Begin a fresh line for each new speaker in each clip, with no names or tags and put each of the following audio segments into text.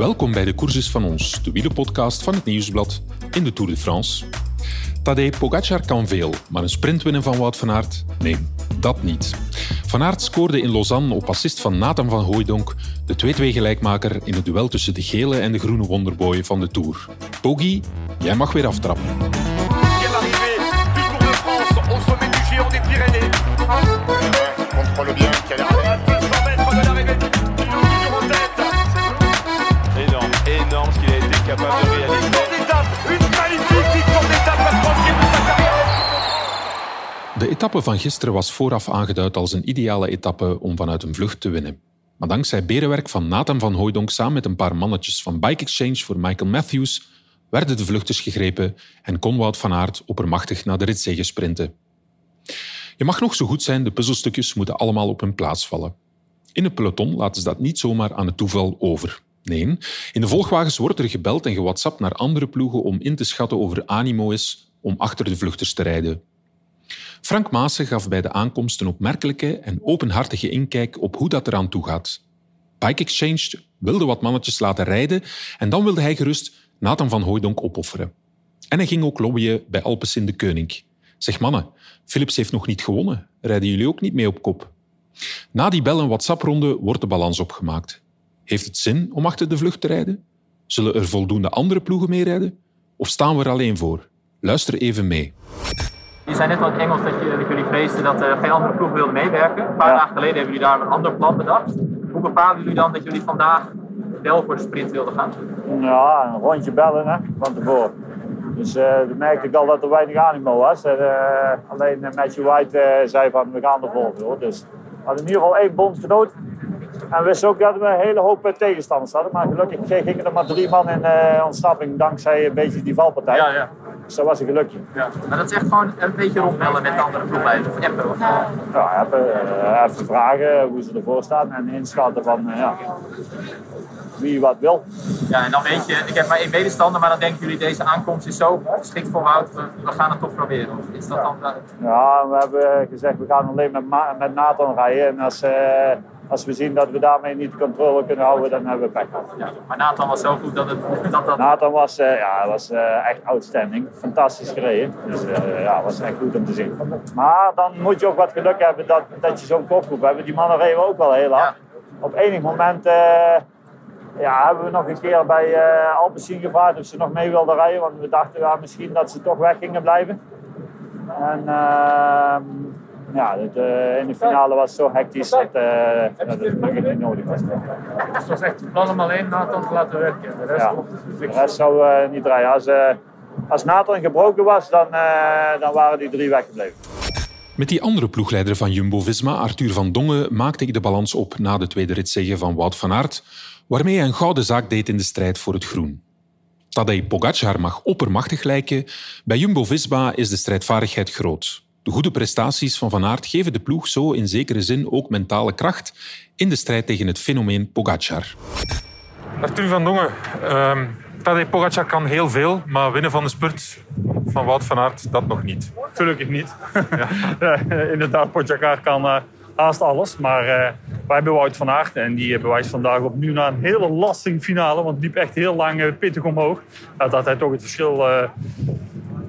Welkom bij de Courses van ons, de wielenpodcast van het Nieuwsblad in de Tour de France. Tadej Pogacar kan veel, maar een sprint winnen van Wout van Aert? Nee, dat niet. Van Aert scoorde in Lausanne op assist van Nathan van Hooijdonk, de 2-2 gelijkmaker in het duel tussen de gele en de groene wonderboy van de Tour. Poggi, jij mag weer aftrappen.
De
etappe van gisteren was vooraf aangeduid als een ideale etappe om vanuit een vlucht te winnen. Maar dankzij berenwerk van Nathan van Hooijdonk samen met een paar mannetjes van Bike Exchange voor Michael Matthews werden de vluchters gegrepen en kon Wout van Aert oppermachtig naar de ritzege sprinten. Je mag nog zo goed zijn, de puzzelstukjes moeten allemaal op hun plaats vallen. In het peloton laten ze dat niet zomaar aan het toeval over. Nee, in de volgwagens wordt er gebeld en gewhatsappt naar andere ploegen om in te schatten over animo is om achter de vluchters te rijden. Frank Maassen gaf bij de aankomst een opmerkelijke en openhartige inkijk op hoe dat eraan toe gaat. Bike Exchange wilde wat mannetjes laten rijden en dan wilde hij gerust Nathan van Hooijdonk opofferen. En hij ging ook lobbyen bij Alpes in de Koning. Zeg mannen, Philips heeft nog niet gewonnen. Rijden jullie ook niet mee op kop? Na die bel- en WhatsApp-ronde wordt de balans opgemaakt. Heeft het zin om achter de vlucht te rijden? Zullen er voldoende andere ploegen meerijden? Of staan we er alleen voor? Luister even mee.
Je zei net al in het Engels dat, je, dat jullie vreesden dat er geen andere ploeg wilde meewerken. Een paar dagen geleden hebben jullie daar een ander plan bedacht. Hoe bepalen jullie dan dat jullie vandaag wel voor de sprint wilden gaan?
Ja, een rondje bellen hè, van tevoren. Dus eh toen merkte ik al dat er weinig animo was. En, eh, alleen uh, Matthew White eh, zei van we gaan ervoor. Hoor. Dus we hadden in ieder geval één bondgenoot. En we wisten ook dat we een hele hoop eh, tegenstanders hadden. Maar gelukkig gingen er maar drie man in eh, ontsnapping dankzij een beetje die valpartij.
Ja, ja.
Dus dat was een gelukje.
ja. Maar dat is echt gewoon een beetje rondbellen met de andere ploegleiders of appen. Of,
Ja, even, eh, even vragen hoe ze ervoor staan en inschatten van eh, ja, wie wat wil.
ja, en dan weet je, ik heb maar één medestander, maar dan denken jullie deze aankomst is zo geschikt voor Wout, we, we gaan het toch proberen. Of is dat dan... eh,
Ja, we hebben gezegd we gaan alleen met, Ma- met Nathan rijden. En als, eh, als we zien dat we daarmee niet de controle kunnen houden, dan hebben we pech.
ja. Maar Nathan was zo goed dat het... Dat, dat,
Nathan was, eh, ja, was eh, echt outstanding. Fantastisch gereden. Dus eh, ja, was echt goed om te zien. Maar dan moet je ook wat geluk hebben dat, dat je zo'n kopgroep hebt. Die mannen reden ook wel heel hard. Op enig moment ja, hebben we nog een keer bij Alpecin gevraagd of ze nog mee wilden rijden. Want we dachten ja, misschien dat ze toch weg gingen blijven. En ehm, ja, eh, in de finale was het zo hectisch dat, eh, dat het gelukkig niet nodig was.
het was echt het plan om alleen Nathan te laten werken. De rest
Ja, de rest zou eh, niet rijden. Als, eh, als Nathan gebroken was, dan, eh, dan waren die drie weggebleven.
Met die andere ploegleider van Jumbo-Visma, Arthur van Dongen, maakte ik de balans op na de tweede ritzege van Wout van Aert, waarmee hij een gouden zaak deed in de strijd voor het groen. Tadej Pogacar mag oppermachtig lijken, bij Jumbo-Visma is de strijdvaardigheid groot. De goede prestaties van Van Aert geven de ploeg zo in zekere zin ook mentale kracht in de strijd tegen het fenomeen Pogacar.
Arthur van Dongen, ehm Tadej Pogacar kan heel veel, maar winnen van de spurt van Wout van Aert, dat nog niet.
Gelukkig niet. Ja, inderdaad, Pogacar kan eh, haast alles. Maar eh, wij hebben Wout van Aert en die eh, bewijst vandaag opnieuw na een hele lastige finale. Want het liep echt heel lang eh, pittig omhoog. Dat hij toch het verschil, eh, eh,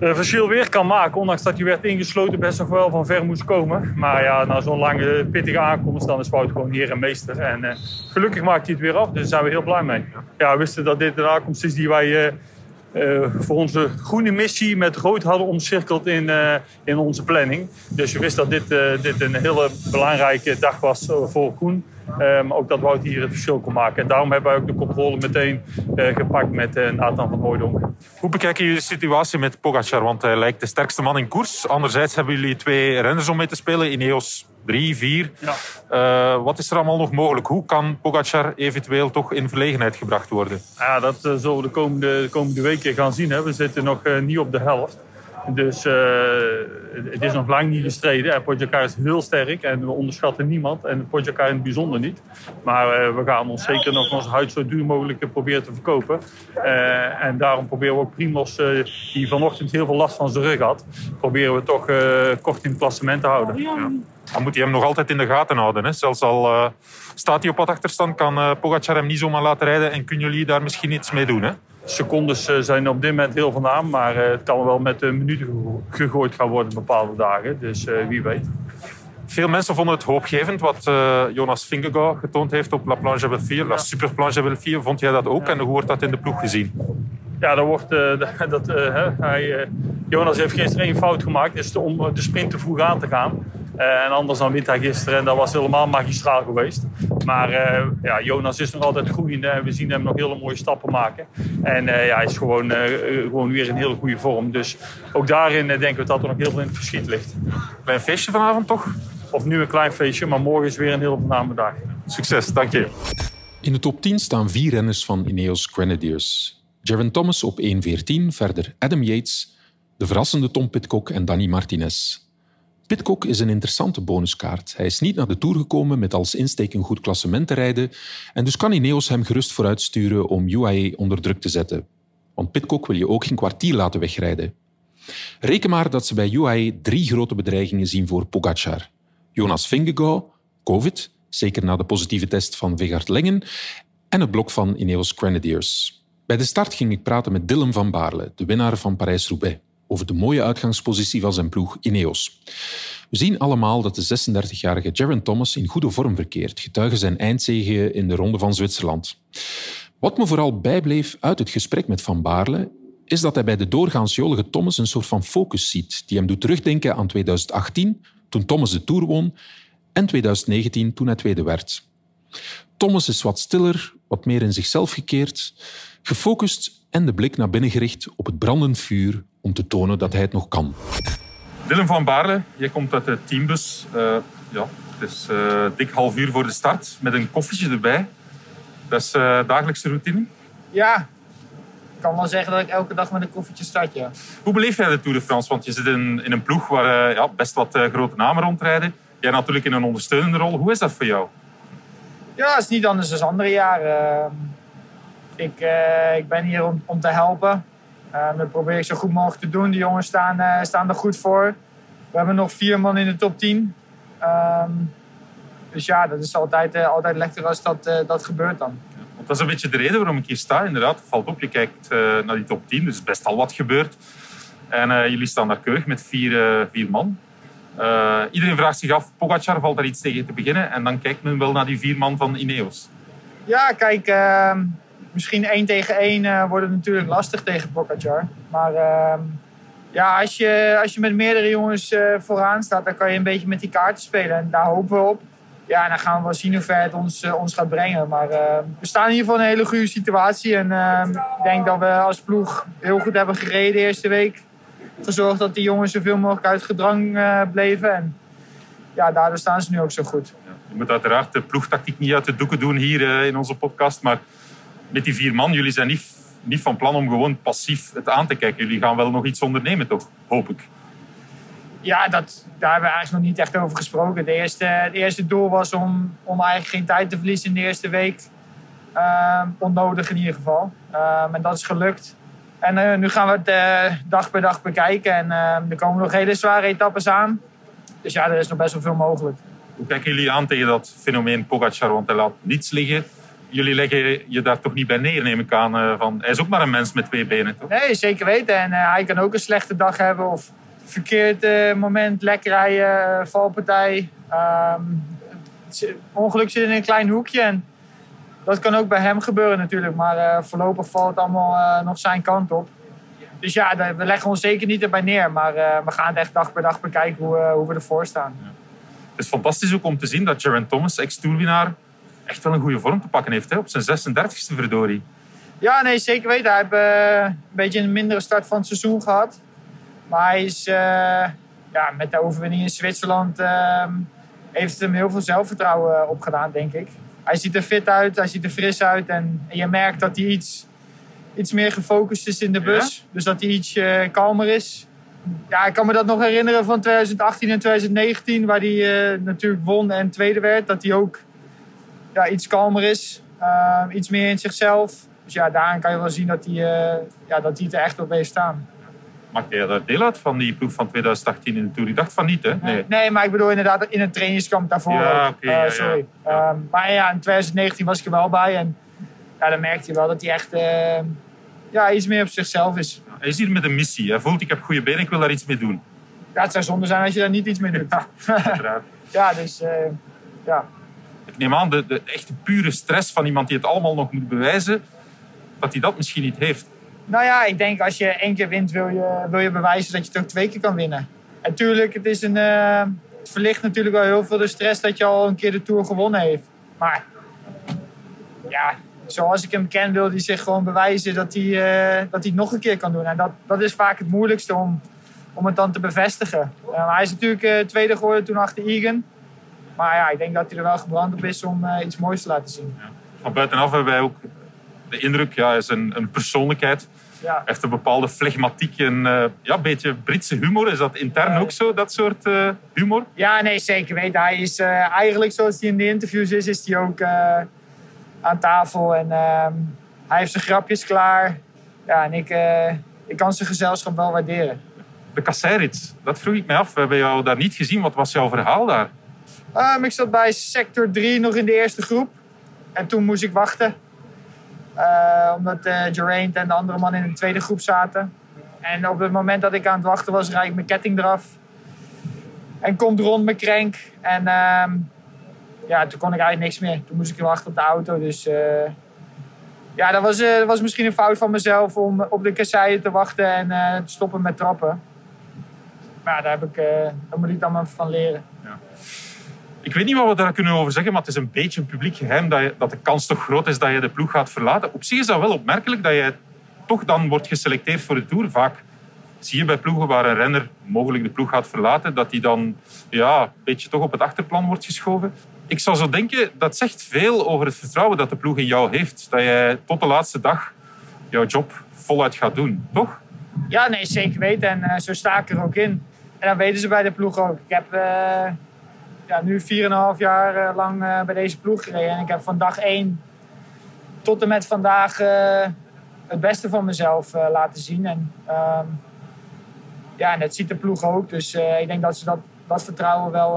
verschil weer kan maken. Ondanks dat hij werd ingesloten best nog wel van ver moest komen. Maar ja, na zo'n lange pittige aankomst dan is Wout gewoon heer en meester. En eh, gelukkig maakt hij het weer af, dus daar zijn we heel blij mee. Ja, we wisten dat dit een aankomst is die wij... eh, eh, voor onze groene missie met rood hadden omcirkeld in, in onze planning. Dus we wisten dat dit, dit een hele belangrijke dag was voor Koen. Maar ook dat Wout hier het verschil kon maken. En daarom hebben wij ook de controle meteen eh, gepakt met eh, Nathan van Hooijdonk.
Hoe bekijken jullie de situatie met Pogacar? Want hij lijkt de sterkste man in koers. Anderzijds hebben jullie twee renners om mee te spelen. Ineos 3, 4.
Ja.
Eh, wat is er allemaal nog mogelijk? Hoe kan Pogacar eventueel toch in verlegenheid gebracht worden?
Ja, dat zullen we de komende, de komende weken gaan zien. Hè. We zitten nog niet op de helft. Dus eh, het is nog lang niet gestreden. En Pogacar is heel sterk en we onderschatten niemand. En Pogacar in het bijzonder niet. Maar eh, we gaan ons zeker nog onze huid zo duur mogelijk proberen te verkopen. Eh, en daarom proberen we ook Primos, eh, die vanochtend heel veel last van zijn rug had... proberen we toch eh, kort in het klassement te houden. Ja.
Dan moet hij hem nog altijd in de gaten houden. Hè. Zelfs al eh, staat hij op wat achterstand, kan Pogacar hem niet zomaar laten rijden. En kunnen jullie daar misschien iets mee doen? Hè?
Secondes eh, zijn op dit moment heel van naam, maar eh, het kan wel met minuten gego- gegooid gaan worden bepaalde dagen. Dus eh, wie weet.
Veel mensen vonden het hoopgevend wat Jonas Vingegaard getoond heeft op La Planche Belfier. La Super Planche Belfier. Vond jij dat ook? En hoe wordt dat in de ploeg gezien?
Ja, dat wordt, dat, hij, Jonas heeft gisteren één fout gemaakt, is om de sprint te vroeg aan te gaan. Eh, en anders dan wint hij gisteren en dat was helemaal magistraal geweest. Maar eh, ja, Jonas is nog altijd groeiende en we zien hem nog hele mooie stappen maken. En eh, ja, hij is gewoon, gewoon weer in hele goede vorm. Dus ook daarin denken we dat er nog heel veel in het verschiet ligt.
Klein feestje vanavond toch?
Opnieuw een klein feestje, maar morgen is weer een heel voorname dag.
Succes, dank je.
In de top 10 staan vier renners van Ineos Grenadiers. Jaron Thomas op 1.14, verder Adam Yates, de verrassende Tom Pitcock en Danny Martinez. Pitcock is een interessante bonuskaart. Hij is niet naar de Tour gekomen met als insteek een goed klassement te rijden en dus kan Ineos hem gerust vooruitsturen om UAE onder druk te zetten. Want Pitcock wil je ook geen kwartier laten wegrijden. Reken maar dat ze bij UAE drie grote bedreigingen zien voor Pogacar. Jonas Vingegaard, COVID, zeker na de positieve test van Vegard Lengen, en het blok van Ineos Grenadiers. Bij de start ging ik praten met Dylan van Baarle, de winnaar van Parijs-Roubaix, over de mooie uitgangspositie van zijn ploeg Ineos. We zien allemaal dat de 36-jarige Jaron Thomas in goede vorm verkeert, getuige zijn eindzege in de Ronde van Zwitserland. Wat me vooral bijbleef uit het gesprek met Van Baarle, is dat hij bij de doorgaans jolige Thomas een soort van focus ziet, die hem doet terugdenken aan 2018, toen Thomas de Tour won, en 2019, toen hij tweede werd. Thomas is wat stiller, wat meer in zichzelf gekeerd, gefocust en de blik naar binnen gericht op het brandend vuur om te tonen dat hij het nog kan.
Willem van Baarle, jij komt uit de teambus. Eh, ja, het is eh, dik half uur voor de start, met een koffietje erbij. Dat is eh, dagelijkse routine.
Ja, ik kan wel zeggen dat ik elke dag met een koffietje start, ja.
Hoe beleef jij de Tour de France? Want je zit in, in een ploeg waar ja, best wat eh, grote namen rondrijden. Jij natuurlijk in een ondersteunende rol. Hoe is dat voor jou?
Ja, het is niet anders dan andere jaren. Ik, eh, ik ben hier om, om te helpen. Dat probeer ik zo goed mogelijk te doen. De jongens staan, eh, staan er goed voor. We hebben nog vier man in de top 10. Ehm, dus ja, dat is altijd, eh, altijd lekker als dat, eh, dat gebeurt dan.
Want dat is een beetje de reden waarom ik hier sta. Inderdaad, het valt op. Je kijkt eh, naar die top 10, dus best al wat gebeurt. En eh, jullie staan daar keurig met vier, eh, vier man. Eh, iedereen vraagt zich af, Pogacar valt daar iets tegen te beginnen. En dan kijkt men wel naar die vier man van Ineos.
Ja, kijk, ehm, misschien één tegen één eh, wordt het natuurlijk lastig tegen Pogacar. Maar ehm, ja, als je, als je met meerdere jongens eh, vooraan staat, dan kan je een beetje met die kaarten spelen. En daar hopen we op. Ja, dan gaan we wel zien hoe ver het ons, eh, ons gaat brengen. Maar ehm, we staan in ieder geval een hele goede situatie. En ehm, ik denk dat we als ploeg heel goed hebben gereden de eerste week. Gezorgd dat die jongens zoveel mogelijk uit gedrang bleven. En ja, daardoor staan ze nu ook zo goed.
Je moet uiteraard de ploegtactiek niet uit de doeken doen hier in onze podcast. Maar met die vier man, jullie zijn niet, niet van plan om gewoon passief het aan te kijken. Jullie gaan wel nog iets ondernemen, toch? Hoop ik.
Ja, dat, daar hebben we eigenlijk nog niet echt over gesproken. De eerste, het eerste doel was om, om eigenlijk geen tijd te verliezen in de eerste week. Ehm, onnodig in ieder geval. Ehm, en dat is gelukt. En eh, nu gaan we het eh, dag per dag bekijken. En ehm, er komen nog hele zware etappes aan. Dus ja, er is nog best wel veel mogelijk.
Hoe kijken jullie aan tegen dat fenomeen Pogacar? Want hij laat niets liggen. Jullie leggen je daar toch niet bij neer, neem ik aan. eh, van, hij is ook maar een mens met twee benen, toch?
Nee, zeker weten. En eh, hij kan ook een slechte dag hebben. Of verkeerd eh, moment, lek rijden, valpartij. Ehm, het ongeluk zit in een klein hoekje. En dat kan ook bij hem gebeuren natuurlijk. Maar voorlopig valt het allemaal nog zijn kant op. Dus ja, we leggen ons zeker niet erbij neer. Maar we gaan het echt dag per dag bekijken hoe, hoe we ervoor staan.
Het is fantastisch ook om te zien dat Geraint Thomas, ex-tourwinnaar, echt wel een goede vorm te pakken heeft. Hè? Op zijn 36e verdorie.
Ja, nee, zeker weten. Hij heeft eh, een beetje een mindere start van het seizoen gehad. Maar hij is eh, ja, met de overwinning in Zwitserland ehm, heeft hem heel veel zelfvertrouwen opgedaan, denk ik. Hij ziet er fit uit, hij ziet er fris uit. En, en je merkt dat hij iets, iets meer gefocust is in de bus. Dus dat hij iets eh, kalmer is. ja, ik kan me dat nog herinneren van 2018 en 2019, waar hij natuurlijk won en tweede werd. Dat hij ook ja, iets kalmer is, eh, iets meer in zichzelf. Dus ja, daarin kan je wel zien dat hij, eh, ja, dat hij het er echt op heeft staan.
Maakte jij daar deel uit van die ploeg van 2018 in de Tour? Ik dacht van niet, hè? Nee.
Nee, maar ik bedoel inderdaad in het trainingskamp daarvoor.
Ja, oké,
Eh,
ja, ja.
sorry.
Ja.
Ehm, maar ja, in 2019 was ik er wel bij. En ja, dan merkte je wel dat hij echt eh, ja, iets meer op zichzelf is.
Hij is hier met een missie. Hij voelt, ik heb goede benen, ik wil daar iets mee doen.
Ja, het zou zonde zijn als je daar niet iets mee doet.
Uiteraard.
ja, dus eh, ja.
Ik neem aan, de, de echte pure stress van iemand die het allemaal nog moet bewijzen, dat hij dat misschien niet heeft.
Nou ja, ik denk als je één keer wint, wil je, wil je bewijzen dat je het ook twee keer kan winnen. En tuurlijk, eh, het verlicht natuurlijk wel heel veel de stress dat je al een keer de Tour gewonnen heeft. Maar ja, zoals ik hem ken, wil hij zich gewoon bewijzen dat hij, eh, dat hij het nog een keer kan doen. En dat, dat is vaak het moeilijkste om, om het dan te bevestigen. Eh, hij is natuurlijk tweede geworden toen achter Egan. Maar ja, ik denk dat hij er wel gebrand op is om eh, iets moois te laten zien.
Van buitenaf hebben wij ook de indruk, ja, hij is een, een persoonlijkheid.
Ja.
Heeft een bepaalde flegmatiek en eh, ja, een beetje Britse humor. Is dat intern ook zo, dat soort eh, humor?
Ja, nee, zeker weten. Hij is eigenlijk zoals hij in de interviews is, is hij ook aan tafel. En ehm, hij heeft zijn grapjes klaar. Ja, en ik, ik kan zijn gezelschap wel waarderen.
De kasseirits, dat vroeg ik mij af. We hebben jou daar niet gezien. Wat was jouw verhaal daar?
Ehm, ik zat bij sector 3 nog in de eerste groep. En toen moest ik wachten. Eh, omdat eh Geraint en de andere man in de tweede groep zaten. En op het moment dat ik aan het wachten was, rijd ik mijn ketting eraf. En komt rond mijn krenk. En ehm, ja, toen kon ik eigenlijk niks meer. Toen moest ik wachten op de auto. Dus eh, ja, dat was, eh, was misschien een fout van mezelf om op de kasseien te wachten en te stoppen met trappen. Maar ja, daar, heb ik, daar moet ik dan maar van leren.
Ik weet niet wat we daar kunnen over zeggen, maar het is een beetje een publiek geheim dat, dat de kans toch groot is dat je de ploeg gaat verlaten. Op zich is dat wel opmerkelijk dat je toch dan wordt geselecteerd voor de Tour. Vaak zie je bij ploegen waar een renner mogelijk de ploeg gaat verlaten, dat die dan ja, een beetje toch op het achterplan wordt geschoven. Ik zou zo denken, dat zegt veel over het vertrouwen dat de ploeg in jou heeft. Dat jij tot de laatste dag jouw job voluit gaat doen, toch?
Ja, nee, zeker weten. En eh, zo sta ik er ook in. En dat weten ze bij de ploeg ook. Ik heb eh, ja, nu 4,5 jaar eh, lang eh, bij deze ploeg gereden. En ik heb van dag 1 tot en met vandaag eh, het beste van mezelf laten zien. En ehm, ja, en dat ziet de ploeg ook. Dus ik denk dat ze dat, dat vertrouwen wel,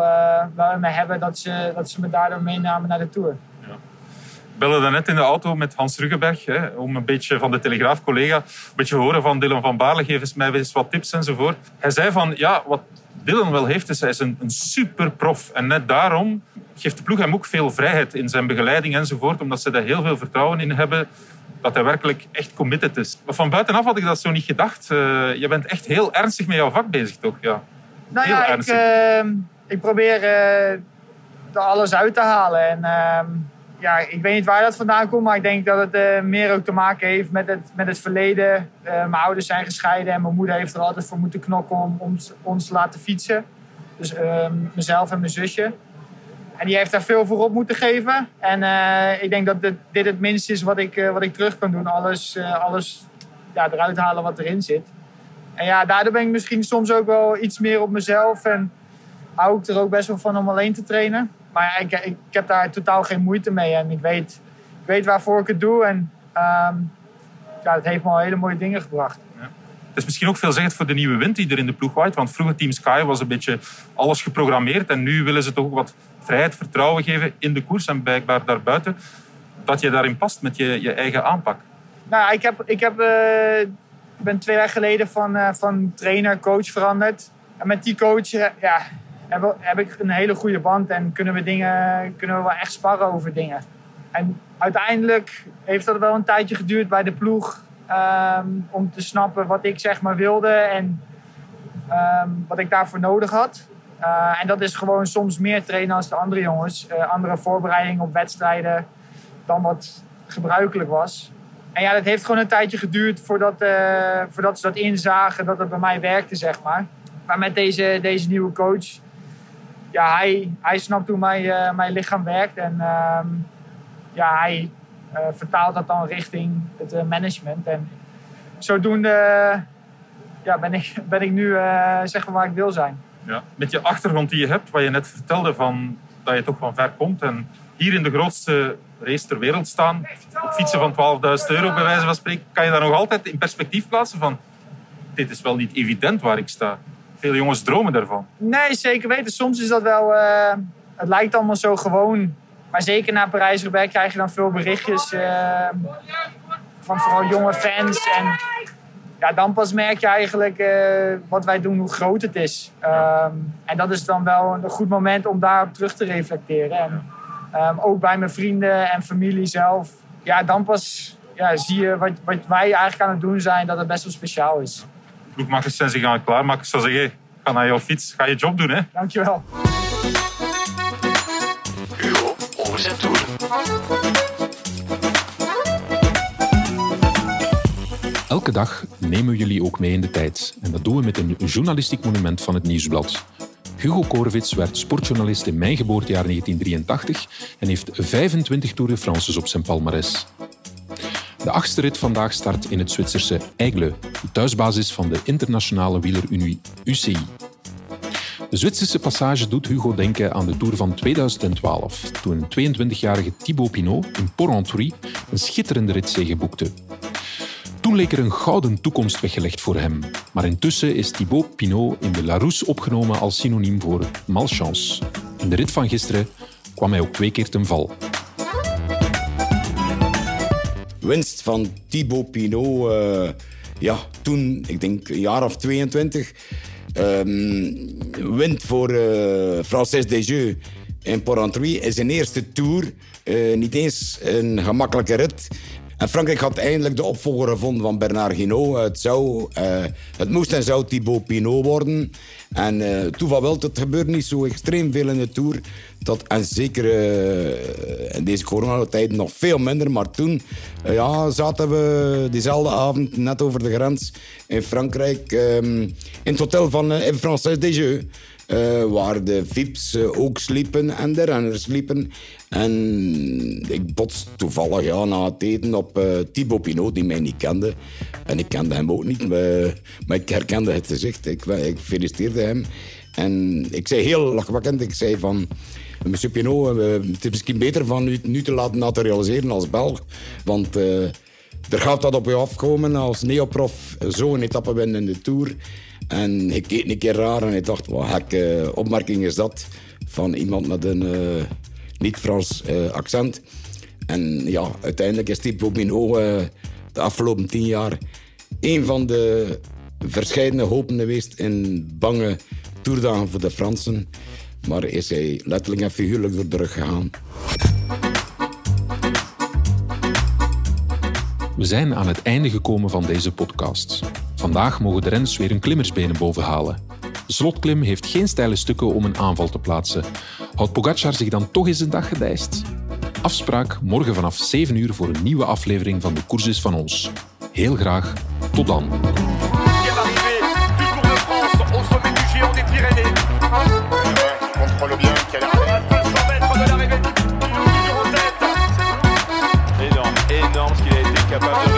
wel in me hebben. Dat ze, dat ze me daardoor meenamen naar de Tour.
Ik belde daarnet in de auto met Hans Ruggenberg hè, om een beetje van de Telegraaf-collega een beetje horen van Dylan van Baarle. Geef eens mij eens wat tips enzovoort. Hij zei van, ja, wat Dylan wel heeft, is hij is een, een super prof. En net daarom geeft de ploeg hem ook veel vrijheid in zijn begeleiding enzovoort, omdat ze daar heel veel vertrouwen in hebben dat hij werkelijk echt committed is. Maar van buitenaf had ik dat zo niet gedacht. Eh, je bent echt heel ernstig met jouw vak bezig, toch? Ja.
Nou
Heel
ja, ik, ehm, ik probeer eh, er alles uit te halen. En ehm, ja, ik weet niet waar dat vandaan komt, maar ik denk dat het eh, meer ook te maken heeft met het, met het verleden. Eh, mijn ouders zijn gescheiden en mijn moeder heeft er altijd voor moeten knokken om, om ons te laten fietsen. Dus ehm, mezelf en mijn zusje. En die heeft daar veel voor op moeten geven. En eh, ik denk dat dit, het minste is wat ik, wat ik terug kan doen. Alles, alles ja, eruit halen wat erin zit. En ja, daardoor ben ik misschien soms ook wel iets meer op mezelf. En hou ik er ook best wel van om alleen te trainen. Maar ik, ik, heb daar totaal geen moeite mee. En ik weet, ik weet waarvoor ik het doe. En ehm, ja, het heeft me al hele mooie dingen gebracht.
Het is misschien ook veelzeggend voor de nieuwe wind die er in de ploeg waait. Want vroeger Team Sky was een beetje alles geprogrammeerd. En nu willen ze toch ook wat vrijheid, vertrouwen geven in de koers en blijkbaar daarbuiten. Dat je daarin past met je, je eigen aanpak.
Nou, ik, heb, ik heb, ik ben twee jaar geleden van, eh, van trainer, coach veranderd. En met die coach eh, ja, heb, heb ik een hele goede band en kunnen we, dingen, kunnen we wel echt sparren over dingen. En uiteindelijk heeft dat wel een tijdje geduurd bij de ploeg ehm, om te snappen wat ik zeg maar wilde en ehm, wat ik daarvoor nodig had. Eh, en dat is gewoon soms meer trainen als de andere jongens. Eh, andere voorbereidingen op wedstrijden dan wat gebruikelijk was. En ja, dat heeft gewoon een tijdje geduurd voordat, eh, voordat ze dat inzagen, dat het bij mij werkte, zeg maar. Maar met deze, deze nieuwe coach, ja, hij, snapt hoe mijn, eh, mijn lichaam werkt. En ehm, ja, hij eh, vertaalt dat dan richting het eh, management. En zodoende ja, ben, ik, ben ik nu zeg maar waar ik wil zijn.
Ja. Met je achtergrond die je hebt, wat je net vertelde, van, dat je toch van ver komt. En hier in de grootste race ter wereld staan, fietsen van 12.000 euro bij wijze van spreken, kan je dat nog altijd in perspectief plaatsen van dit is wel niet evident waar ik sta. Veel jongens dromen daarvan.
Nee, zeker weten. Soms is dat wel... eh, het lijkt allemaal zo gewoon. Maar zeker na Parijs-Roubaix krijg je dan veel berichtjes eh, van vooral jonge fans. En ja, dan pas merk je eigenlijk eh, wat wij doen, hoe groot het is. Ehm, en dat is dan wel een goed moment om daarop terug te reflecteren. En ehm, ook bij mijn vrienden en familie zelf. Ja, dan pas ja, zie je wat, wat wij eigenlijk aan het doen zijn, dat het best wel speciaal is.
Ploegmakers zijn zich aan het klaarmaken. Ik zou zeggen, ga naar jouw fiets, ga je job doen. Hè?
Dankjewel.
Hugo over zijn.
Elke dag nemen we jullie ook mee in de tijd. En dat doen we met een journalistiek monument van het Nieuwsblad. Hugo Korvits werd sportjournalist in mijn geboortejaar 1983 en heeft 25 Tour de France's op zijn palmares. De achtste rit vandaag start in het Zwitserse Aigle, de thuisbasis van de internationale wielerunie UCI. De Zwitserse passage doet Hugo denken aan de Tour van 2012, toen een 22-jarige Thibaut Pinot in Porrentruy een schitterende ritzege boekte. Toen leek er een gouden toekomst weggelegd voor hem. Maar intussen is Thibaut Pinot in de Larousse opgenomen als synoniem voor malchance. In de rit van gisteren kwam hij ook twee keer ten val.
Winst van Thibaut Pinot. eh, ja, toen, ik denk een jaar of 22. ehm wint voor eh Francis Desjeux in Porrentruy. In zijn eerste Tour. eh, niet eens een gemakkelijke rit. En Frankrijk had eindelijk de opvolger gevonden van Bernard Hinault. Het, zou, eh, het moest en zou Thibaut Pinot worden. En eh toeval wel, het gebeurt niet zo extreem veel in de Tour. Dat, en zeker eh, in deze coronatijd nog veel minder. Maar toen ja, zaten we diezelfde avond net over de grens in Frankrijk. ehm, in het hotel van uh, Francis Desjeux. Eh, waar de VIP's eh, ook sliepen en de renners sliepen. En ik botste toevallig ja, na het eten op eh Thibaut Pinot, die mij niet kende. En ik kende hem ook niet, maar, ik herkende het gezicht. Ik, ik feliciteerde hem. En ik zei heel lachwekkend, ik zei van... Monsieur Pinot, het is misschien beter van u nu te laten naturaliseren als Belg. Want er gaat dat op je afkomen als neoprof zo'n etappe winnen in de Tour. En ik keek een keer raar en ik dacht, wat gekke opmerking is dat van iemand met een eh, niet-Frans eh, accent. En ja, uiteindelijk is Pinot eh, de afgelopen tien jaar een van de verscheidene hopen geweest in bange toerdagen voor de Fransen. Maar is hij letterlijk en figuurlijk door de rug gegaan.
We zijn aan het einde gekomen van deze podcast. Vandaag mogen de renners weer hun klimmersbenen bovenhalen. De slotklim heeft geen steile stukken om een aanval te plaatsen. Houdt Pogacar zich dan toch eens een dag gedijst? Afspraak morgen vanaf 7 uur voor een nieuwe aflevering van de Koers is van ons. Heel graag, tot dan.
brother.